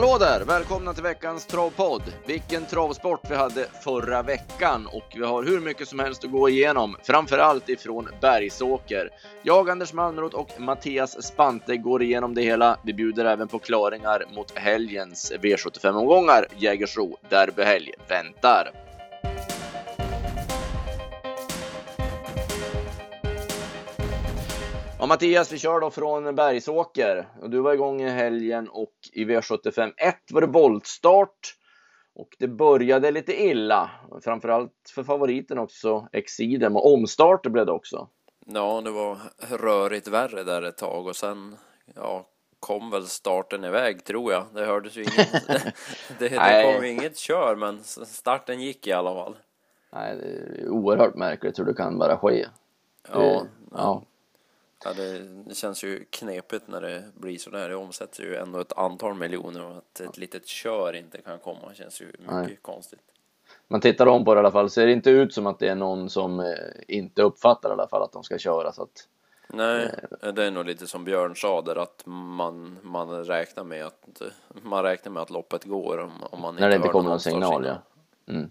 Hallå där! Välkomna till veckans travpodd. Vilken travsport vi hade förra veckan och vi har hur mycket som helst att gå igenom, framförallt ifrån Bergsåker. Jag, Anders Malmroth och Mattias Spante går igenom det hela. Vi bjuder även på klaringar mot helgens V75-omgångar. Jägersro derbyhelg väntar. Ja, Mattias, vi kör då från Bergsåker. Du var igång i helgen och i V75 1 var det voltstart. Och det började lite illa, framförallt för favoriten också, Exidem. Och omstart blev det också. Ja, det var rörigt värre där ett tag och sen ja, kom väl starten iväg tror jag. Det hördes ju inget. det, det kom inget kör, men starten gick i alla fall. Nej, det är oerhört märkligt hur det kan bara ske. Ja, ja. Ja, det, känns ju knepigt när det blir så där. Det omsätter ju ändå ett antal miljoner och att ett litet kör inte kan komma känns ju mycket Nej. konstigt. Man tittar om på det i alla fall, ser det inte ut som att det är någon som eh, inte uppfattar i alla fall att de ska köra så att Nej, eh, det är nog lite som Björn sa där att man, man räknar med att man räknar med att loppet går om, om man inte När det inte kommer någon signal, ja. Mm.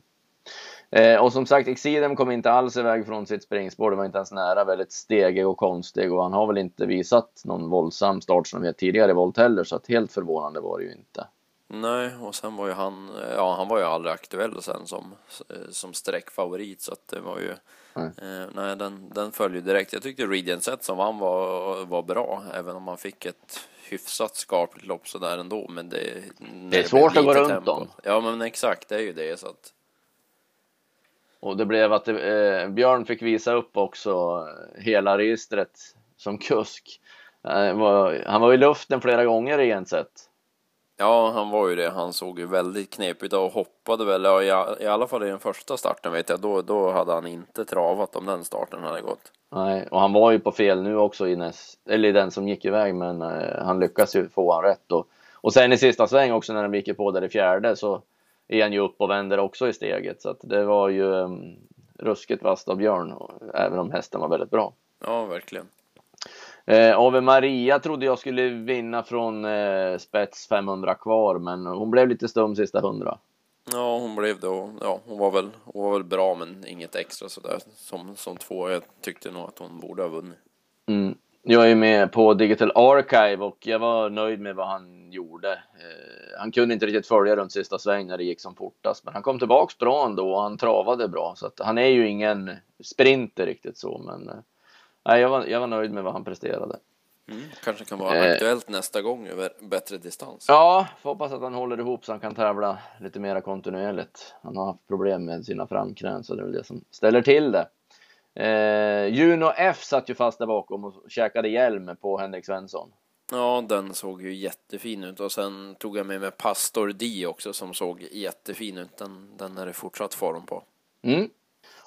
Eh, och som sagt, Exidem kom inte alls iväg från sitt springspår. Det var inte ens nära. Väldigt stegig och konstig och han har väl inte visat någon våldsam start som vi har tidigare i volt heller, så att helt förvånande var det ju inte. Nej, och sen var ju han, ja, han var ju aldrig aktuell sen som, som sträckfavorit så att det var ju, nej, eh, nej den, den följde direkt. Jag tyckte Regent Set som vann var, var bra, även om man fick ett hyfsat skapligt lopp sådär ändå, men det... Det är svårt att gå runt dem. Ja, men exakt, det är ju det så att och det blev att eh, Björn fick visa upp också hela registret som kusk. Eh, var, han var i luften flera gånger egentligen. Ja, han var ju det. Han såg ju väldigt knepig ut och hoppade väl. Ja, i, I alla fall i den första starten vet jag. Då, då hade han inte travat om den starten hade gått. Nej, och han var ju på fel nu också i, näst, eller i den som gick iväg. Men eh, han lyckas ju få han rätt. Och, och sen i sista sväng också när de gick på där i fjärde så är han ju upp och vänder också i steget. Så att det var ju um, ruskigt vasst av Björn, även om hästen var väldigt bra. Ja, verkligen. Eh, Ave Maria trodde jag skulle vinna från eh, spets 500 kvar, men hon blev lite stum sista 100. Ja, hon blev det och ja, hon var väl, hon var väl bra, men inget extra sådär som, som två. Jag tyckte nog att hon borde ha vunnit. Mm. Jag är med på Digital Archive och jag var nöjd med vad han gjorde. Eh, han kunde inte riktigt följa runt sista sväng när det gick som fortast, men han kom tillbaks bra ändå och han travade bra. Så att han är ju ingen sprinter riktigt så, men eh, jag, var, jag var nöjd med vad han presterade. Mm, kanske kan vara eh, aktuellt nästa gång över bättre distans. Ja, får hoppas att han håller ihop så han kan tävla lite mera kontinuerligt. Han har haft problem med sina framknän så det är väl det som ställer till det. Eh, Juno F satt ju fast där bakom och käkade hjälm på Henrik Svensson. Ja, den såg ju jättefin ut och sen tog jag med mig Pastor D också som såg jättefin ut. Den, den är det fortsatt form på. Mm.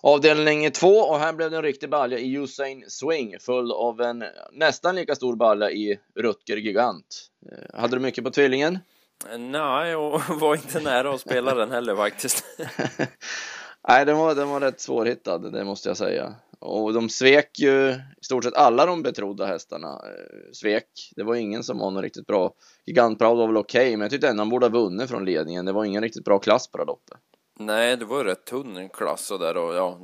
Avdelning två och här blev det en riktig balja i Usain Swing full av en nästan lika stor balja i Rutger Gigant. Eh, hade du mycket på tvillingen? Nej, och var inte nära att spela den heller faktiskt. Nej, den var, den var rätt svårhittad, det måste jag säga. Och de svek ju i stort sett alla de betrodda hästarna. Eh, svek. Det var ingen som var något riktigt bra. Gigantproud var väl okej, okay, men jag tyckte ändå han borde ha vunnit från ledningen. Det var ingen riktigt bra klass på det loppet. Nej, det var ju rätt tunn klass och där och ja,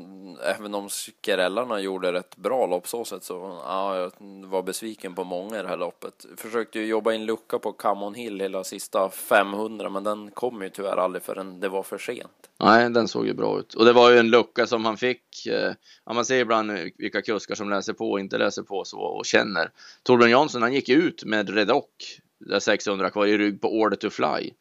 även om skrällarna gjorde rätt bra lopp så sett så ja, jag var besviken på många i det här loppet. Försökte ju jobba in lucka på Camon Hill hela sista 500 men den kom ju tyvärr aldrig förrän det var för sent. Nej, den såg ju bra ut och det var ju en lucka som han fick. Eh, ja, man ser ibland vilka kuskar som läser på och inte läser på så och känner. Torbjörn Jansson, han gick ut med Redock, 600 kvar i rygg på Order to Fly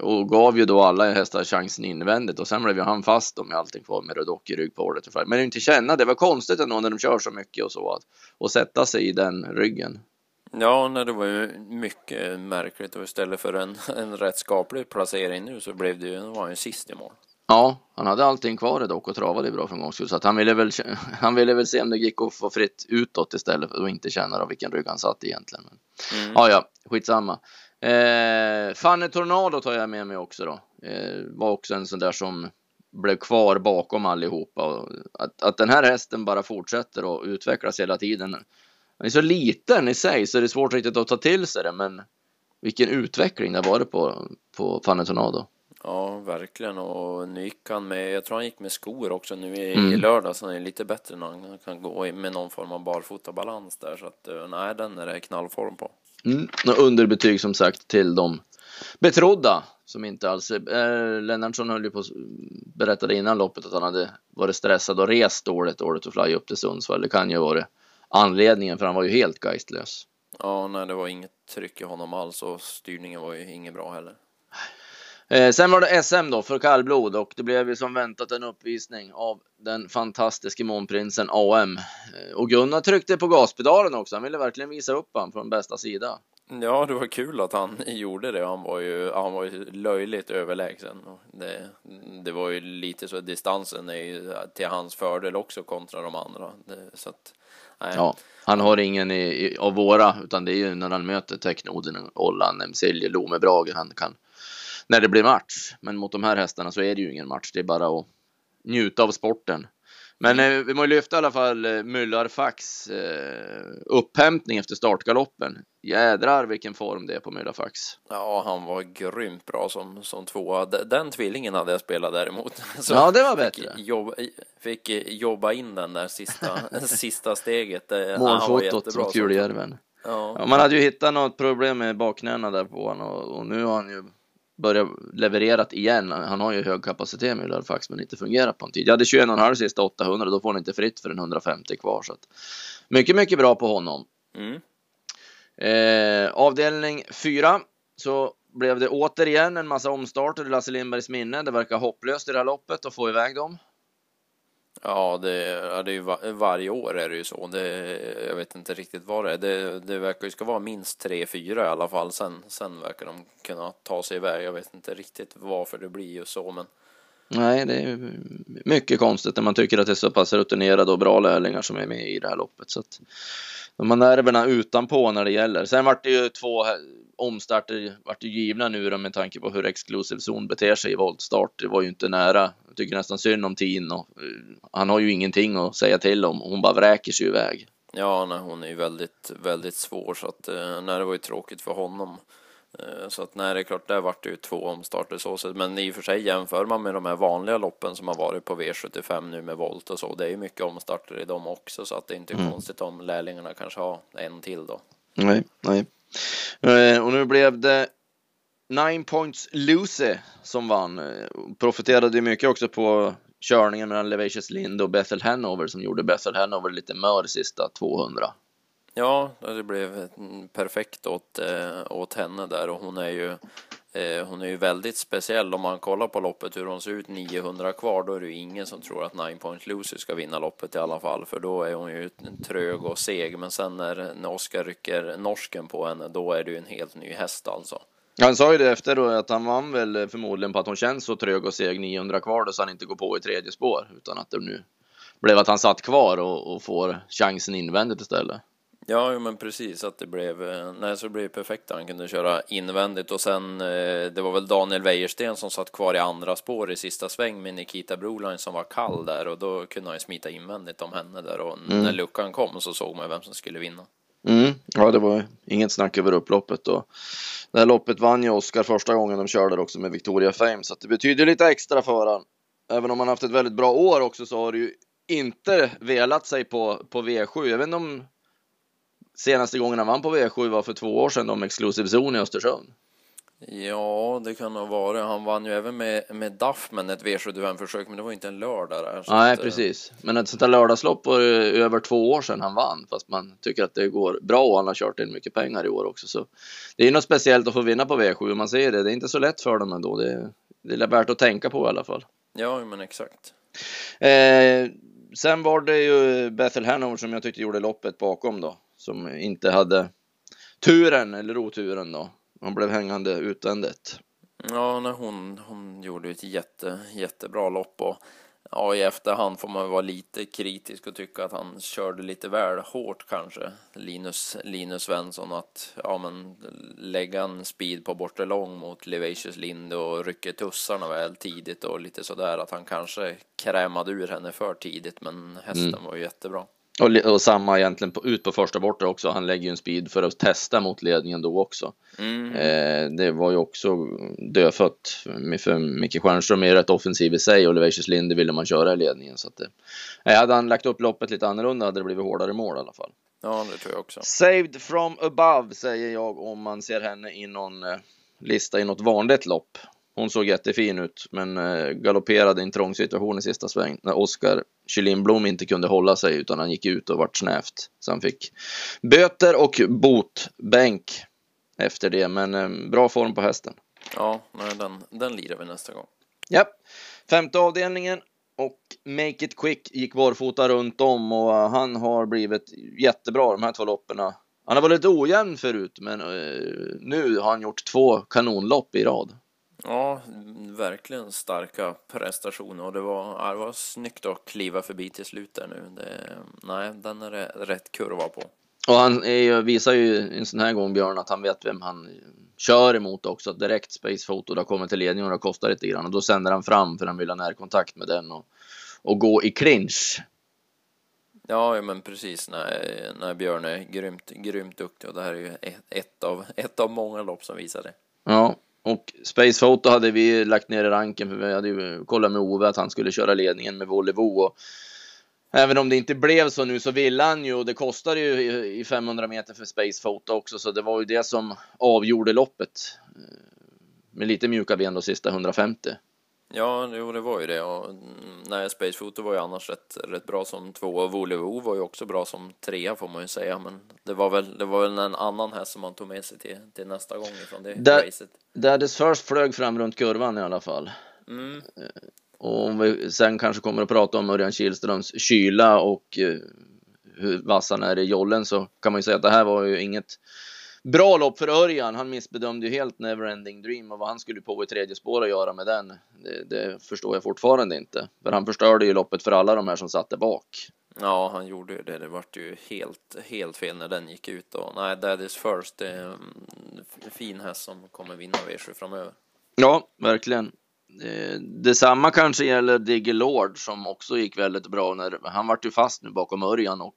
och gav ju då alla hästar chansen invändigt och sen blev ju han fast då med allting kvar med Rödock i rygg på ordet. Men inte känna, det var konstigt ändå när de kör så mycket och så att och sätta sig i den ryggen. Ja, nej, det var ju mycket märkligt och istället för en, en rätt skaplig placering nu så blev det ju, var ju sist i mål. Ja, han hade allting kvar dock och travade bra för en gångs skull. Så att han, ville väl, han ville väl se om det gick att få fritt utåt istället att inte känna då vilken rygg han satt egentligen. Men, mm. Ja, ja, skitsamma. Eh, Fanny Tornado tar jag med mig också då. Eh, var också en sån där som blev kvar bakom allihopa. Och att, att den här hästen bara fortsätter att utvecklas hela tiden. Den är så liten i sig så det är svårt riktigt att ta till sig det men vilken utveckling det har varit på, på Fanny Tornado. Ja, verkligen. Och nu gick han med, jag tror han gick med skor också nu i, Mm. i lördag, så han är lite bättre när han kan gå med någon form av barfotabalans där. Så att eh, nej, den är det knallform på. Mm. Och underbetyg som sagt till de betrodda som inte alls är. Eh, Lennartsson höll ju på berättade innan loppet att han hade varit stressad och rest dåligt, dåligt och fly upp till Sundsvall. Det kan ju vara anledningen för han var ju helt geistlös. Ja, nej, det var inget tryck i honom alls och styrningen var ju inget bra heller. Eh, sen var det SM då för kallblod och det blev ju som väntat en uppvisning av den fantastiske månprinsen AM. Eh, och Gunnar tryckte på gaspedalen också. Han ville verkligen visa upp han från bästa sida. Ja, det var kul att han gjorde det. Han var ju, han var ju löjligt överlägsen. Det, det var ju lite så distansen är ju till hans fördel också kontra de andra. Det, så att, nej. Ja, han har ingen i, i, av våra, utan det är ju när han möter Teknoden, Ollan, Emsilje, Lome, Brage han kan när det blir match. Men mot de här hästarna så är det ju ingen match. Det är bara att njuta av sporten. Men eh, vi måste lyfta i alla fall eh, Myllarfax eh, upphämtning efter startgaloppen. Jädrar vilken form det är på Myllarfax. Ja, han var grymt bra som, som tvåa. Den, tvillingen hade jag spelat däremot. Så Ja, det var fick bättre. Jobba, fick jobba in den där sista, sista steget. Var Målfotot som- Kulejärven. Ja, Ja, man hade ju hittat något problem med bakknäna där på honom och, och nu har han ju börjat levererat igen. Han har ju hög kapacitet med Lörfax men inte fungerat på en tid. Jag hade 21,5 sista 800 då får han inte fritt för en 150 kvar. Så att, mycket, mycket bra på honom. mm. Eh, avdelning 4 så blev det återigen en massa omstarter i Lasse Lindbergs minne. Det verkar hopplöst i det här loppet att få iväg dem ja, det, ja, det är ju var, varje år är det ju så. Det, jag vet inte riktigt vad det är. Det, det verkar ju ska vara minst tre, fyra i alla fall. Sen, sen verkar de kunna ta sig iväg. Jag vet inte riktigt varför det blir ju så, men Nej, det är mycket konstigt när man tycker att det är så pass rutinerade och bra lärlingar som är med i det här loppet. Så att de har nerverna utanpå när det gäller. Sen vart det ju två omstarter vart ju givna nu då med tanke på hur Exclusive zon beter sig i voltstart. Det var ju inte nära. Jag tycker nästan synd om Tin och eh, han har ju ingenting att säga till om. Hon bara vräker sig iväg. Ja, nej, hon är ju väldigt, väldigt svår så att eh, nej, det var ju tråkigt för honom. Eh, Så att nej, det är klart, där vart det ju två omstarter så sett. Men i och för sig jämför man med de här vanliga loppen som har varit på V75 nu med volt och så. Det är ju mycket omstarter i dem också så att det är inte konstigt om lärlingarna kanske har en till då. Nej, nej. Eh, och nu blev det Nine Points Lucy som vann. Eh, Profiterade ju mycket också på körningen mellan Levacious Lind och Bethel Hanover som gjorde Bethel Hanover lite mör sista 200. Ja, det blev perfekt åt, eh, åt henne där och hon är ju eh, hon är ju väldigt speciell om man kollar på loppet hur hon ser ut 900 kvar då är det ju ingen som tror att Nine Point Lucy ska vinna loppet i alla fall för då är hon ju trög och seg men sen när, när Oskar rycker norsken på henne då är det ju en helt ny häst alltså. Han sa ju det efter då att han vann väl eh, förmodligen på att hon känns så trög och seg 900 kvar då så han inte går på i tredje spår utan att det nu blev att han satt kvar och, och får chansen invändigt istället. Ja, men precis att det blev, eh, nej, så det blev perfekt. Han kunde köra invändigt och sen eh, det var väl Daniel Wäjersten som satt kvar i andra spår i sista sväng med Nikita Broline som var kall där och då kunde han ju smita invändigt om henne där och när luckan kom så såg man vem som skulle vinna. Mm, ja, det var inget snack över upploppet och det här loppet vann ju Oskar första gången de körde också med Victoria Fame så att det betyder lite extra för han. Även om han haft ett väldigt bra år också så har det ju inte velat sig på, på V7. Jag vet inte om senaste gången han vann på V7 var för två år sedan om Exclusive Zone i Östersund. Ja, det kan nog vara. Han vann ju även med, med Duffman ett V75-försök, men det var inte en lördag där. Nej, att, eh, precis. Men ett sånt där lördagslopp var det över två år sedan han vann, fast man tycker att det går bra och han har kört in mycket pengar i år också. Så det är något speciellt att få vinna på V7, man ser det. Det är inte så lätt för dem ändå. Det är, det är värt att tänka på i alla fall. Ja, men exakt. Eh, sen var det ju Bethel Hanover som jag tyckte gjorde loppet bakom då, som inte hade turen eller oturen då. Han blev hängande utvändigt. Ja, när hon, hon gjorde ett jätte, jättebra lopp och ja, i efterhand får man vara lite kritisk och tycka att han körde lite väl hårt kanske, Linus, Linus Svensson, att ja, men lägga en speed på bortre lång mot Levacious Lind och rycka tussarna väl tidigt och lite sådär att han kanske krämade ur henne för tidigt, men hästen var ju jättebra. Och, och samma egentligen på, ut på första bortre också. Han lägger ju en speed för att testa mot ledningen då också. Mm. Eh, det var ju också dödfött för Micke Stjernström är rätt offensiv i sig och Levacious Linde ville man köra i ledningen. Så att, eh, hade han lagt upp loppet lite annorlunda hade det blivit hårdare mål i alla fall. Ja, det tror jag också. Saved from above säger jag om man ser henne i någon eh, lista i något vanligt lopp. Hon såg jättefin ut, men eh, galopperade i en trång situation i sista sväng när Oskar Kylinblom inte kunde hålla sig utan han gick ut och vart snävt. Så han fick böter och botbänk efter det, men eh, bra form på hästen. Ja, den, den lirar vi nästa gång. Ja, femte avdelningen och Make It Quick gick barfota runt om och han har blivit jättebra de här två loppen. Han har varit lite ojämn förut, men nu har han gjort två kanonlopp i rad. Ja, verkligen starka prestationer och det var, det var snyggt att kliva förbi till slut där nu. Det, nej, den är rätt kurva på. Och han är, visar ju en sån här gång, Björn, att han vet vem han kör emot också. Direkt Space Photo, har kommit till ledningen och det kostar lite grann. Och då sänder han fram för han vill ha närkontakt med den och, och gå i clinch. Ja, men precis. när nej, Björn är grymt, grymt duktig och det här är ju ett av, ett av många lopp som visar det. Ja, och Space Photo hade vi lagt ner i ranken för vi hade ju kollat med Ove att han skulle köra ledningen med Volvo. Och även om det inte blev så nu så ville han ju och det kostade ju i 500 meter för Space Photo också så det var ju det som avgjorde loppet. Eh, med lite mjuka ben då sista 150. Ja, jo, det var ju det. Och, nej, Space Photo var ju annars rätt, rätt bra som två och Volevo var ju också bra som trea får man ju säga. Men det var väl, det var väl en annan häst som man tog med sig till, till nästa gång ifrån det That, racet. Daddy's First flög fram runt kurvan i alla fall. Mm. Och om vi sen kanske kommer att prata om Örjan Kihlströms kyla och uh, hur vass han är i jollen så kan man ju säga att det här var ju inget Bra lopp för Örjan. Han missbedömde ju helt Neverending Dream och vad han skulle på i tredje spår att göra med den. Det, det, förstår jag fortfarande inte. För han förstörde ju loppet för alla de här som satte bak. Ja, han gjorde ju det. Det vart ju helt, helt fel när den gick ut. Och, nej, is first. Det är en fin häst som kommer vinna V7 framöver. Ja, verkligen. Detsamma kanske gäller Digger Lord som också gick väldigt bra när han vart ju fast nu bakom Örjan och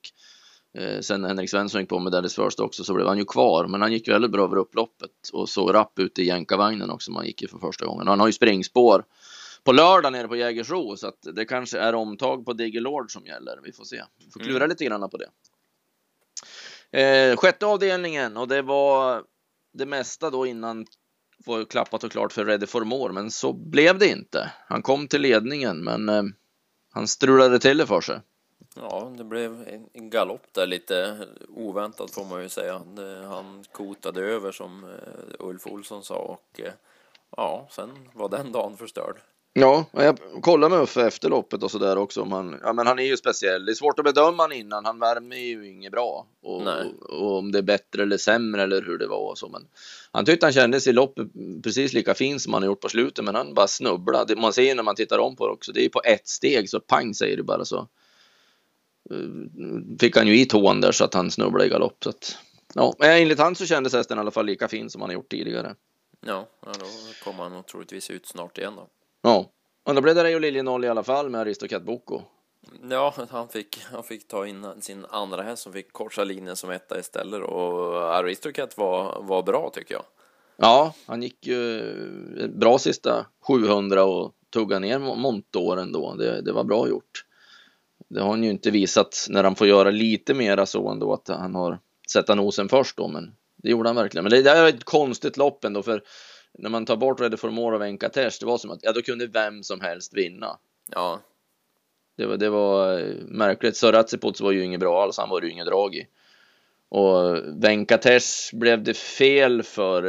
sen när Henrik Svensson gick på med Dallas First också så blev han ju kvar, men han gick väldigt bra över upploppet och såg rapp ut i jänkarvagnen också. Man gick ju för första gången. Och han har ju springspår på lördag nere på Jägersro så att det kanske är omtag på Digger Lord som gäller. Vi får se. Vi får klura mm. lite grann på det. Eh, sjätte avdelningen och det var det mesta då innan var klappat och klart för for More, men så blev det inte. Han kom till ledningen, men eh, han strulade till det för sig. Ja, det blev en galopp där lite oväntat får man ju säga. Han kotade över som eh, Ulf Olsson sa och eh, ja, sen var den dagen förstörd. Ja, jag kollade med Uffe efter loppet och så där också. Om han, ja, men han är ju speciell. Det är svårt att bedöma han innan. Han värmer ju inget bra. Och, och, och, om det är bättre eller sämre eller hur det var och så. Men han tyckte han kändes i loppet precis lika fin som han har gjort på slutet. Men han bara snubblade. Man ser ju när man tittar om på det också. Det är på ett steg så pang säger det bara så. Eh, fick han ju i tån där så att han snubblade i galopp. Så att, ja, enligt han så kändes hästen i alla fall lika fin som han har gjort tidigare. Ja, ja då kommer han nog troligtvis ut snart igen då. Ja, och då blev det Reijo Liljenoll i alla fall med Aristocat Boko. Ja, han fick, han fick ta in sin andra häst som fick korsa linjen som etta istället och Aristocat var, var bra tycker jag. Ja, han gick ju bra sista 700 och tuggade ner montåren då. Det, det var bra gjort. Det har han ju inte visat när han får göra lite mera så ändå att han har sätta nosen först då, men det gjorde han verkligen. Men det, det är ett konstigt lopp ändå för när man tar bort Ready for More och Venkatesh, det var som att ja, då kunde vem som helst vinna. Ja. Det var, det var eh, märkligt. Soratsipots var ju inget bra alls, han var ju inget drag i. Och Venkatesh blev det fel för.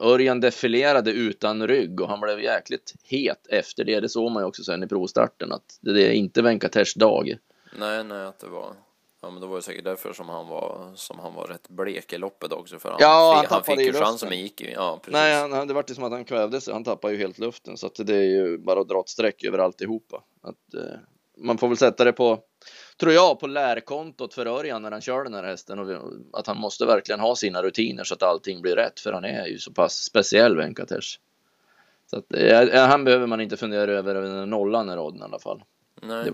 Örjan defilerade utan rygg och han blev jäkligt het efter det. Det såg man ju också sen i provstarten att det är inte Venkatesh dag. Nej, nej, att det var. Ja, men det var ju säkert därför som han var som han var rätt blek i loppet också för han, ja, han, han fick ju chansen men gick ju. Ja, precis. Nej, han, det var ju som att han kvävde sig. Han tappade ju helt luften så att det är ju bara att dra ett streck över alltihopa. Att, eh, man får väl sätta det på tror jag, på lärkontot för Örjan när han kör den här hästen och att han måste verkligen ha sina rutiner så att allting blir rätt för han är ju så pass speciell Venkatesh. Så att, eh, han behöver man inte fundera över den nollan i raden i alla fall. Nej.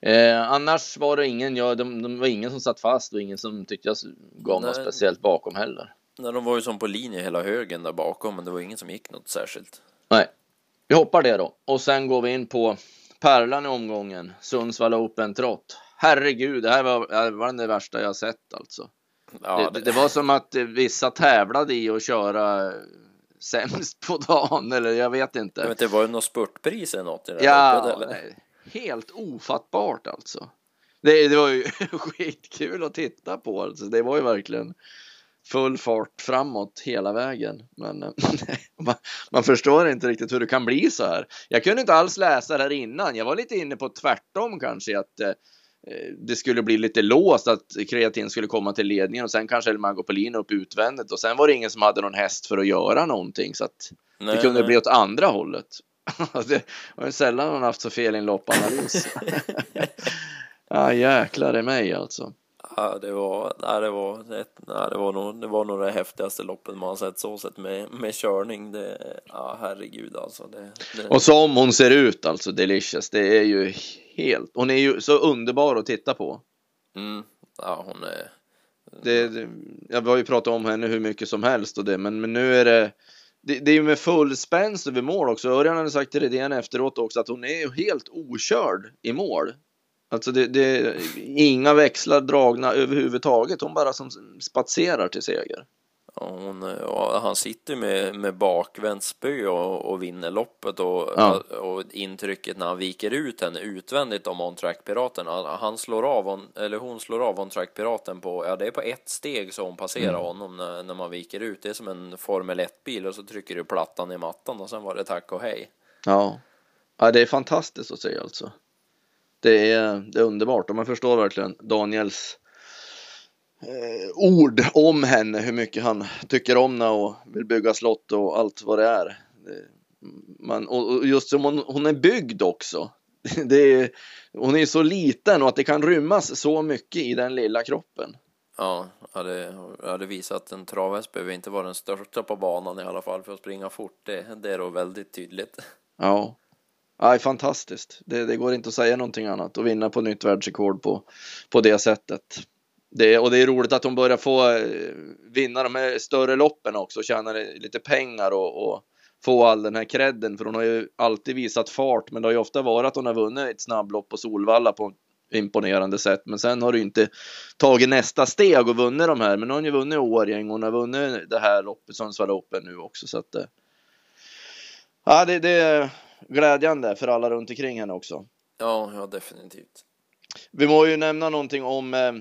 Eh, annars var det ingen, ja, de, de var ingen som satt fast och ingen som tyckte jag gav något speciellt bakom heller. Nej, de var ju som på linje hela högen där bakom, men det var ingen som gick något särskilt. Nej, vi hoppar det då. Och sen går vi in på pärlan i omgången. Sundsvall Open Trot. Herregud, det här var, det här var det värsta jag sett alltså. Ja, det, det var som att vissa tävlade i att köra eh, sämst på dagen, eller jag vet jag inte. vet inte, var det något spurtpris eller något i det där Ja, loppet, eller? helt ofattbart alltså. Det, det var ju skitkul att titta på. Alltså. Det var ju verkligen full fart framåt hela vägen. Men eh, man, man förstår inte riktigt hur det kan bli så här. Jag kunde inte alls läsa det här innan. Jag var lite inne på tvärtom kanske att eh, eh, det skulle bli lite låst att kreatin skulle komma till ledningen och sen kanske Elmago Polin upp utvändigt och sen var det ingen som hade någon häst för att göra någonting så att Nej, det kunde nej. bli åt andra hållet. det var ju sällan man haft så fel i en loppanalys. ja jäklar i mig alltså. Ja, det var, nej, det var, ett, nej, det var nog, det var nog det häftigaste loppet man har sett så sett med, med körning. Det, ja, herregud alltså. Det, det, Och som hon ser ut alltså, Delicious, det är ju helt, hon är ju så underbar att titta på. mm, ja, hon är, Det, det, jag har ju pratat om henne hur mycket som helst och det, men, men nu är det det, det är ju med full spänst över mål också. Örjan hade sagt till Redén efteråt också att hon är ju helt okörd i mål. Alltså det, det inga växlar dragna överhuvudtaget. Hon bara som spatserar till seger. ja, hon, ja, han sitter med, med bakvänt spö och, och vinner loppet och, Ja. och intrycket när han viker ut henne utvändigt om on track piraten. Han slår av, on, eller hon slår av on track piraten på, ja det är på ett steg så hon passerar Mm. honom när, när man viker ut. Det är som en Formel 1 bil och så trycker du plattan i mattan och sen var det tack och hej. Ja. ja, det är fantastiskt att se alltså. Det är, det är underbart och man förstår verkligen Daniels eh, ord om henne, hur mycket han tycker om henne och vill bygga slott och allt vad det är. Man, och just som hon, hon är byggd också. Är, hon är så liten och att det kan rymmas så mycket i den lilla kroppen. Ja, ja, det, ja, det visar att en travhäst behöver inte vara den största på banan i alla fall för att springa fort. Det, det är då väldigt tydligt. Ja, ja det är fantastiskt. Det, det går inte att säga någonting annat och vinna på nytt världsrekord på, på det sättet. Det, och det är roligt att hon börjar få eh, vinna de här större loppen också, tjäna lite pengar och, och få all den här credden. För hon har ju alltid visat fart, men det har ju ofta varit att hon har vunnit ett snabblopp på Solvalla på imponerande sätt. Men sen har du inte tagit nästa steg och vunnit de här. Men hon har ju vunnit Årjäng, hon har vunnit det här loppet, Sundsvall Open nu också. Så att, eh, ja, det, det glädjande för alla runt omkring henne också. Ja, ja definitivt. Vi må ju nämna någonting om eh,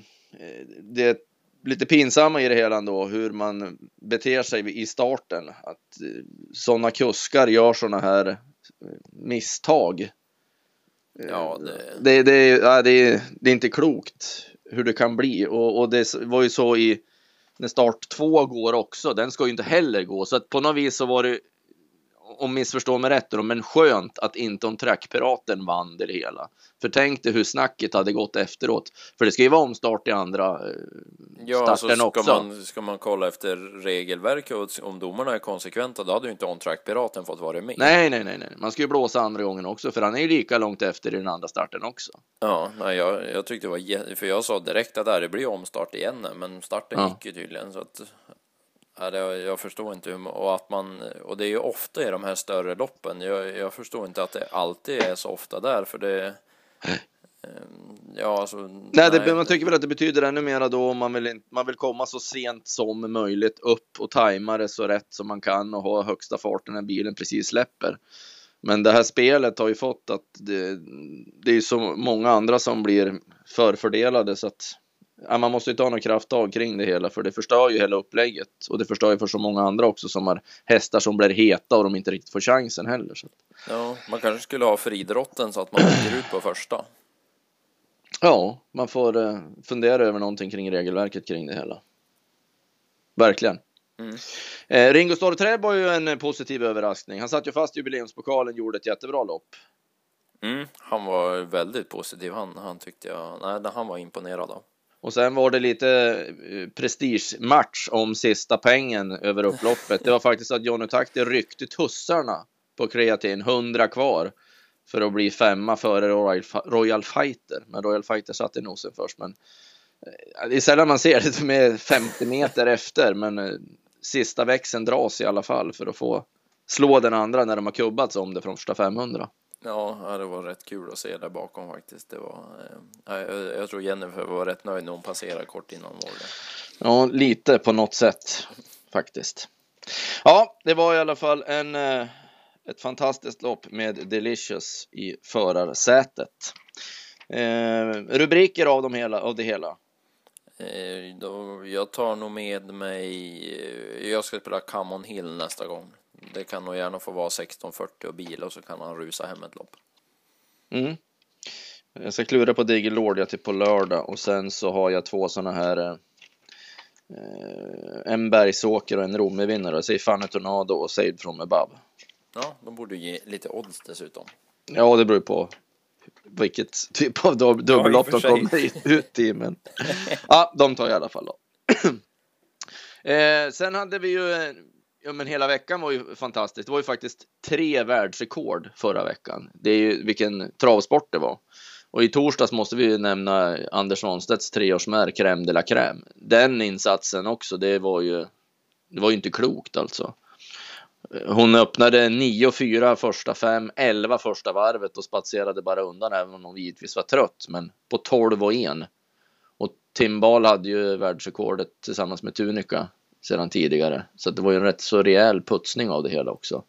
det lite pinsamma i det hela ändå, hur man beter sig i starten. Att eh, sådana kuskar gör sådana här eh, misstag. Ja, det, Det, det, ja, det, är- det är inte klokt hur det kan bli och, och det var ju så i när start två går också. Den ska ju inte heller gå så att på något vis så var det om missförstå mig rätt då, men skönt att inte om trackpiraten vann det hela. För tänk dig hur snacket hade gått efteråt. För det ska ju vara omstart i andra eh, ja, starten alltså ska också. man, ska man kolla efter regelverket och om domarna är konsekventa, då hade ju inte on-track-piraten fått vara med. Nej, nej, nej, nej. Man ska ju blåsa andra gången också, för han är ju lika långt efter i den andra starten också. Ja, nej, jag, jag tyckte det var för jag sa direkt att det blir omstart igen, men starten Ja. gick ju tydligen så att ja, det, jag förstår inte hur, och att man, och det är ju ofta i de här större loppen, jag, jag förstår inte att det alltid är så ofta där, för det Ehm, Ja, alltså. Nej, det, man tycker väl att det betyder ännu mera då om man vill, man vill komma så sent som möjligt upp och tajma det så rätt som man kan och ha högsta farten när bilen precis släpper. Men det här spelet har ju fått att det, det är så många andra som blir förfördelade så att ja, man måste ju ta några krafttag kring det hela för det förstör ju hela upplägget och det förstör ju för så många andra också som har hästar som blir heta och de inte riktigt får chansen heller. Så. Ja, man kanske skulle ha friidrotten så att man åker ut på första. Ja, man får eh, fundera över någonting kring regelverket kring det hela. Verkligen. Mm. Eh, Ringo Starr var ju en positiv överraskning. Han satt ju fast i jubileumspokalen, gjorde ett jättebra lopp. Mm, han var väldigt positiv. Han, han tyckte jag, nej, han var imponerad av. Och sen var det lite eh, prestigematch om sista pengen över upploppet. Det var faktiskt att Johnny Takti ryckte tussarna på kreatin, 100 kvar. för att bli femma före Royal, Royal Fighter. Men Royal Fighter satt i nosen först. Men eh, det är sällan man ser det med 50 meter efter, men eh, sista växeln dras i alla fall för att få slå den andra när de har kubbats om det från första 500. Ja, det var rätt kul att se där bakom faktiskt. Det var, eh, jag, tror Jennifer var rätt nöjd när hon passerade kort innan mål. Ja, lite på något sätt faktiskt. Ja, det var i alla fall en, eh, ett fantastiskt lopp med Delicious i förarsätet. Eh, rubriker av, dem hela, av det hela? Eh, då, jag tar nog med mig, eh, jag ska spela Come On Hill nästa gång. Det kan nog gärna få vara 16.40 och bil och så kan han rusa hem ett lopp. Mm. Jag ska klura på Digger till på lördag och sen så har jag två sådana här eh, en Bergsåker och en Romme-vinnare. Säg Fanny Tornado och Saved from above. Ja, de borde ge lite odds dessutom. Ja, det beror på vilket typ av dubbellopp ja, de kommer ut i. Men ja, de tar jag i alla fall då. eh, sen hade vi ju Ja, men hela veckan var ju fantastiskt. Det var ju faktiskt tre världsrekord förra veckan. Det är ju vilken travsport det var. Och i torsdags måste vi ju nämna Anders Svanstedts treårsmär Crème de la Crème. Den insatsen också, det var ju, det var ju inte klokt alltså. Hon öppnade 9-4 första fem, 11 första varvet och spatserade bara undan även om hon givetvis var trött. Men på 12 och 1. Och Timbal hade ju världsrekordet tillsammans med Tunika sedan tidigare. Så det var ju en rätt så rejäl putsning av det hela också.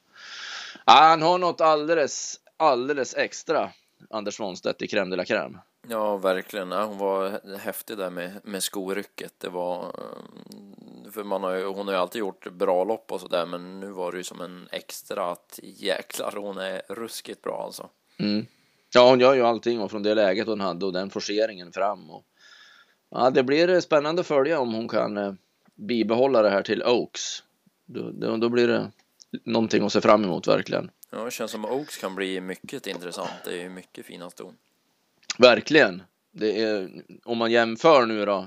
han har något alldeles, alldeles extra, Anders Svanstedt i Crème de la Crème. Ja, verkligen. hon var häftig där med, med skorycket. Det var, eh, för man har ju, hon har ju alltid gjort bra lopp och sådär, men nu var det ju som en extra att jäklar, hon är ruskigt bra alltså. Mm. Ja, hon gör ju allting och från det läget hon hade och den forceringen fram. Och, ja, det blir spännande att följa om hon kan eh, bibehålla det här till Oaks. Då, då, då blir det någonting att se fram emot verkligen. Ja, det känns som Oaks kan bli mycket intressant. Det är ju mycket fina ston. Verkligen. Det är, om man jämför nu då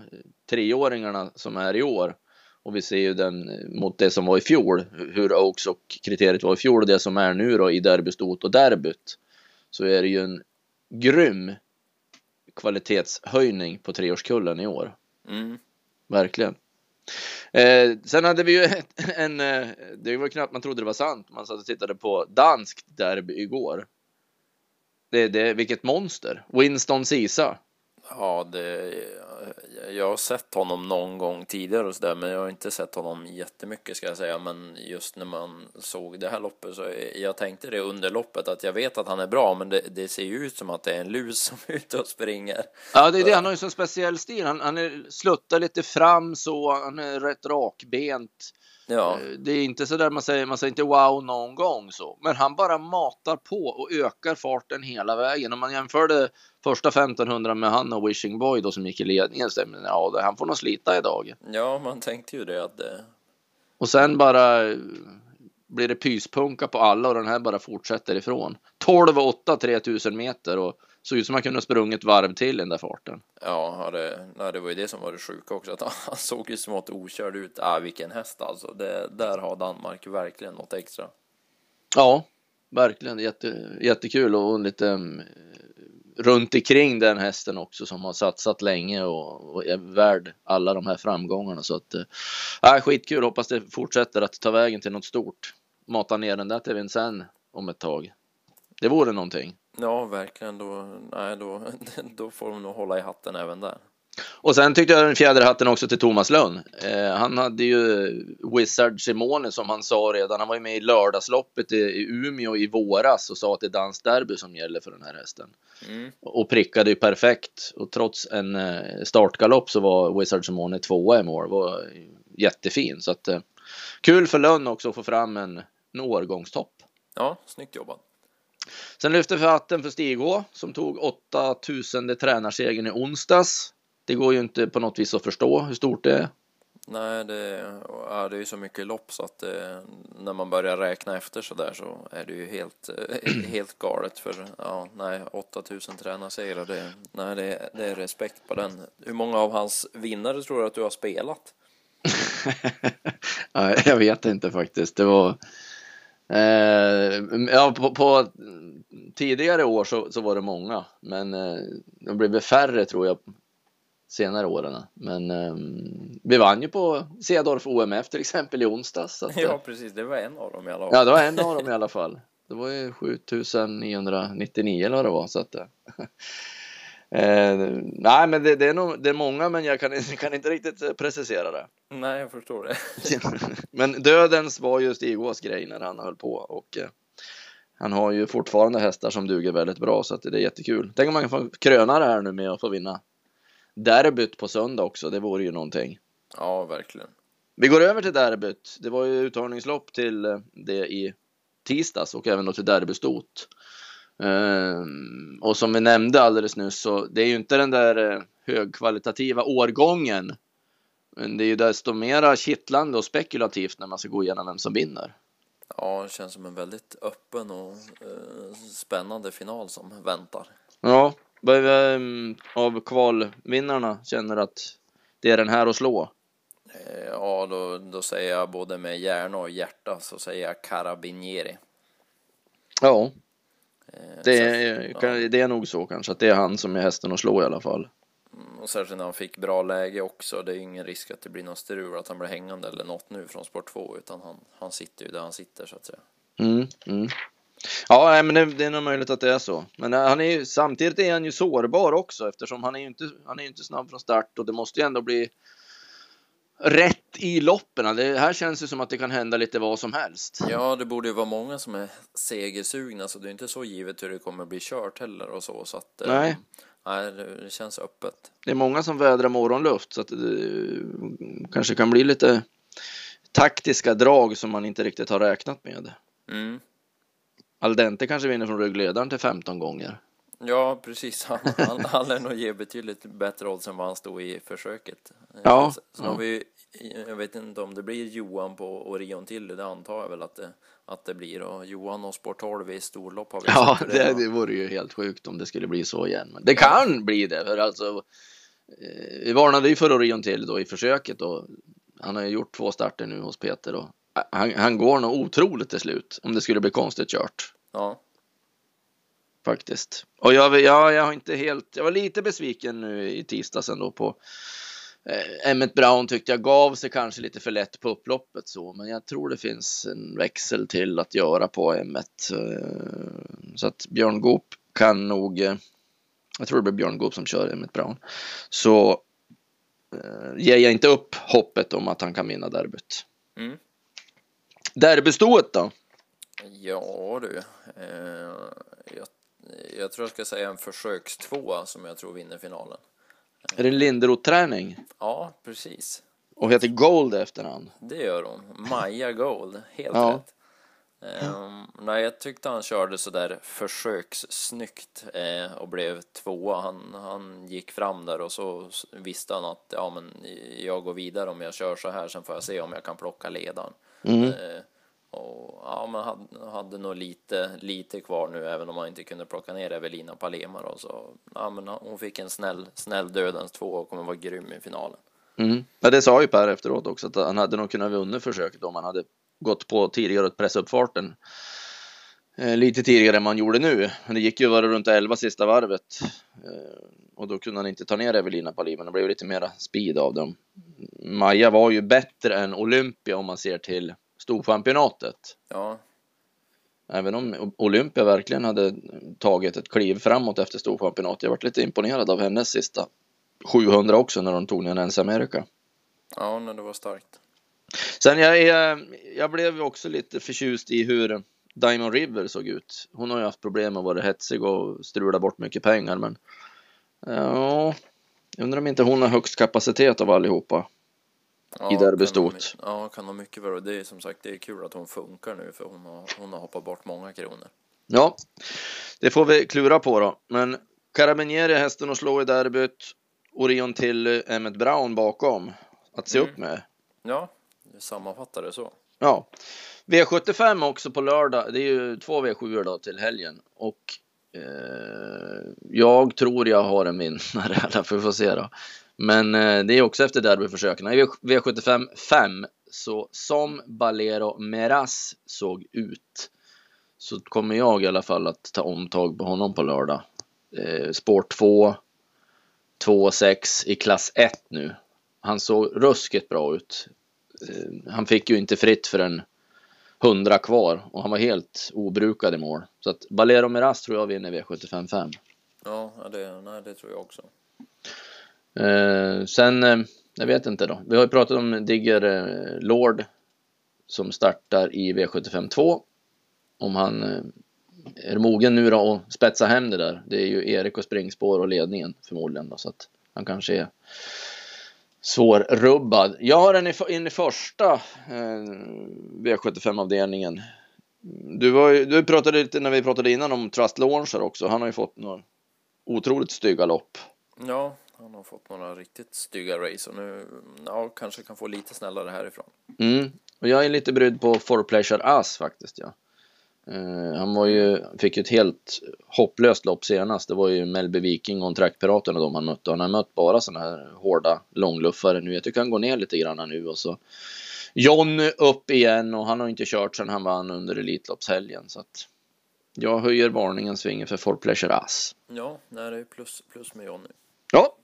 treåringarna som är i år och vi ser ju den mot det som var i fjol, hur Oaks och kriteriet var i fjol och det som är nu då i derbystot och derbyt så är det ju en grym kvalitetshöjning på treårskullen i år. Mm. Verkligen. Eh, sen hade vi ju en, en, eh, det var knappt man trodde det var sant, man satt och tittade på danskt derby igår. Det, det, vilket monster, Winston Sisa. Ja, det, jag har sett honom någon gång tidigare och sådär, men jag har inte sett honom jättemycket ska jag säga. Men just när man såg det här loppet så jag tänkte det under loppet att jag vet att han är bra, men det, det ser ju ut som att det är en lus som är ute och springer. Ja, det är det. Han har ju så speciell stil. Han, han är, sluttar lite fram så, han är rätt rakbent. Ja. Eh, det är inte så där man säger, man säger inte wow någon gång så, men han bara matar på och ökar farten hela vägen. Om man jämförde första 1500 med han och Wishing Boy då som gick i ledningen så men ja, han får nog slita idag. Ja, man tänkte ju det att det... Och sen bara eh, blir det pyspunka på alla och den här bara fortsätter ifrån. 12 och 8 3000 meter och såg ut som han kunde sprungit varv till den där farten. Ja, det, nej, det var ju det som var det sjuka också, att han såg ju smått okörd ut. Ah, vilken häst alltså. Det, där har Danmark verkligen något extra. Ja, verkligen. Jätte, jättekul och lite um, runt omkring den hästen också som har satsat länge och, och, är värd alla de här framgångarna. Så att, eh, äh, skitkul. Hoppas det fortsätter att ta vägen till något stort. Mata ner den där till Vincennes om ett tag. Det vore någonting. Ja, verkligen. Då, nej, då, då får de nog hålla i hatten även där. Och sen tyckte jag den fjäder hatten också till Thomas Lönn. Eh, han hade ju Wizard Simone som han sa redan. Han var ju med i lördagsloppet i, i Umeå i våras och sa att det är dansderby som gäller för den här hästen. Mm. Och prickade ju perfekt. Och trots en eh, startgalopp så var Wizard Simone tvåa i mål. Var jättefin. Så att eh, kul för Lönn också att få fram en, en årgångstopp. Ja, snyggt jobbat. Sen lyfter vi hatten för Stig H som tog 8000 tränarsegern i onsdags. Det går ju inte på något vis att förstå hur stort det är. Nej, det, ja, det är ju så mycket lopp så att det, när man börjar räkna efter så där så är det ju helt, helt galet. För ja, nej, 8000 tränarsegrar, det, nej, det, det är respekt på den. Hur många av hans vinnare tror du att du har spelat? jag vet inte faktiskt. Det var Eh, ja, på, på, tidigare år så, så var det många, men eh, det blev färre tror jag senare åren. Men eh, vi vann ju på Cedorf OMF till exempel i onsdags. Att, Ja, precis. Det var en av dem i alla fall. Ja, det var en av dem i alla fall. Det var ju 7999 eller vad det var. Så att, eh, nej, men det, det, är nog, det är många, men jag kan, kan inte riktigt eh, precisera det. Nej, jag förstår det. men dödens var ju Stig-Ås grej när han höll på och eh, han har ju fortfarande hästar som duger väldigt bra så att det är jättekul. Tänk om man kan få kröna det här nu med att få vinna derbyt på söndag också. Det vore ju någonting. Ja, verkligen. Vi går över till derbyt. Det var ju uttagningslopp till eh, det i tisdags och även då till derbystot. Um, och som vi nämnde alldeles nyss så det är ju inte den där uh, högkvalitativa årgången. Men det är ju desto mera kittlande och spekulativt när man ska gå igenom vem som vinner. Ja, det känns som en väldigt öppen och uh, spännande final som väntar. Ja, um, av kvalvinnarna känner att det är den här att slå. Uh, ja, då, då säger jag både med hjärna och hjärta så säger jag Carabinieri. Ja, det är, det är nog så kanske att det är han som är hästen att slå i alla fall. Mm, och särskilt när han fick bra läge också. Det är ingen risk att det blir någon strul, att han blir hängande eller något nu från sport 2, utan han, han sitter ju där han sitter så att säga. Mm, mm. Ja, men det, det, är nog möjligt att det är så. Men han är ju, samtidigt är han ju sårbar också eftersom han är ju inte, han är inte snabb från start och det måste ju ändå bli rätt i loppen. Det här känns ju som att det kan hända lite vad som helst. Ja, det borde ju vara många som är segersugna, så det är inte så givet hur det kommer bli kört heller och så. så att, nej. Eh, nej, det känns öppet. Det är många som vädrar morgonluft så att det kanske kan bli lite taktiska drag som man inte riktigt har räknat med. Mm. Aldente kanske vinner från ryggledaren till 15 gånger. Ja, precis. Han, han, han lär nog ge betydligt bättre odds än vad han stod i försöket. Ja. Sen har vi, jag vet inte om det blir Johan på Orion till, det antar jag väl att det, att det blir. Och Johan och Sport 12 i storlopp har vi Ja, det, det vore ju helt sjukt om det skulle bli så igen. Men det kan ja. bli det, för alltså eh, vi varnade ju för Orion till då i försöket och han har ju gjort två starter nu hos Peter och han, han går nog otroligt till slut om det skulle bli konstigt kört. Ja. Faktiskt. Och jag, jag, jag har inte helt, jag var lite besviken nu i tisdags ändå på eh, Emmet Brown tyckte jag gav sig kanske lite för lätt på upploppet så, men jag tror det finns en växel till att göra på Emmet. Eh, så att Björn Goop kan nog, eh, jag tror det blir Björn Goop som kör Emmet Brown. Så eh, ger jag inte upp hoppet om att han kan vinna derbyt. Mm. Derbystået då? Ja du, eh, jag jag tror jag ska säga en försökstvåa som jag tror vinner finalen. Är det en Linderoth-träning? Ja, precis. Och heter Gold efter han? Det gör hon. Maja Gold, helt ja. rätt. Um, nej, jag tyckte han körde sådär försökssnyggt eh, och blev tvåa. Han, han gick fram där och så visste han att ja, men jag går vidare om jag kör så här. Sen får jag se om jag kan plocka ledaren. Mm. Eh, och ja, man hade, hade nog lite, lite kvar nu, även om man inte kunde plocka ner Evelina Palema då. Så ja, men hon fick en snäll, snäll dödens två och kommer vara grym i finalen. Mm. Ja, det sa ju Per efteråt också, att han hade nog kunnat vinna försöket om han hade gått på tidigare och pressa upp farten. Eh, lite tidigare än man gjorde nu. Men det gick ju bara runt 11 sista varvet. Och då kunde han inte ta ner Evelina Palima. Det blev lite mera speed av dem. Maja var ju bättre än Olympia om man ser till storchampionatet. Ja. Även om Olympia verkligen hade tagit ett kliv framåt efter storchampionatet. Jag varit lite imponerad av hennes sista 700 också när hon tog ner Nens America. Ja, när det var starkt. Sen jag, jag, jag blev också lite förtjust i hur Diamond River såg ut. Hon har ju haft problem med att vara hetsig och strula bort mycket pengar, men ja, jag undrar om inte hon har högst kapacitet av allihopa ja, i derbystort. Ja, kan ha mycket vara. Det är som sagt, det är kul att hon funkar nu för hon har, hon har hoppat bort många kronor. Ja, det får vi klura på då. Men Carabinieri hästen att slå i derbyt. Orion till Emmet Brown bakom. Att se Mm. upp med. Ja, sammanfattar det så. Ja. V75 också på lördag. Det är ju två V7 då till helgen. Och eh, Eh, jag tror jag har en vinnare. Eller vi får se då. Men eh, det är också efter derbyförsöken. I V75 5 så som Balero Meras såg ut så kommer jag i alla fall att ta omtag på honom på lördag. Eh, spår 2, 2 6 i klass 1 nu. Han såg ruskigt bra ut. Eh, han fick ju inte fritt för 100 kvar och han var helt obrukad i mål. Så att Balero Meras tror jag vinner V75 5. Ja, det, nej, det tror jag också. Eh, sen, eh, jag vet inte då. Vi har ju pratat om Digger eh, Lord som startar i V75 2. Om han eh, är mogen nu då och spetsa hem det där. Det är ju Erik och springspår och ledningen förmodligen då, så att han kanske är svårrubbad. Jag har en i, in i första eh, V75-avdelningen. Du, var ju, du pratade lite när vi pratade innan om Trust Launcher också. Han har ju fått några otroligt stygga lopp. Ja, han har fått några riktigt stygga race och nu ja, kanske kan få lite snällare härifrån. Mm. Och jag är lite brydd på For Pleasure Ass faktiskt. Ja. Uh, han var ju, fick ju ett helt hopplöst lopp senast. Det var ju Melby Viking och Trackpiraten och de han mötte. Han har mött bara sådana här hårda långluffare nu. Jag tycker han går ner lite grann nu och så John upp igen och han har inte kört sedan han vann under Elitloppshelgen. Så att jag höjer varningens finger för For Pleasure Ass. Ja, det är plus, plus med Johnny. Ja,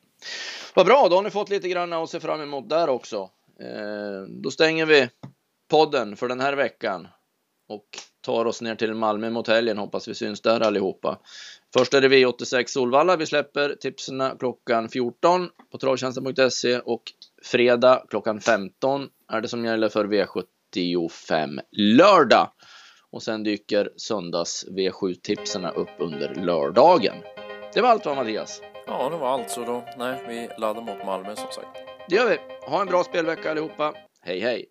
vad bra. Då har ni fått lite grann att se fram emot där också. Eh, då stänger vi podden för den här veckan och tar oss ner till Malmö mot helgen. Hoppas vi syns där allihopa. Först är det V86 Solvalla. Vi släpper tipsen klockan 14 på travtjänsten.se och fredag klockan 15 är det som gäller för V75 lördag. Och sen dyker söndags V7-tipsen upp under lördagen. Det var allt va Mattias? Ja, det var allt. Så då, nej, vi laddar mot Malmö som sagt. Det gör vi. Ha en bra spelvecka allihopa. Hej hej!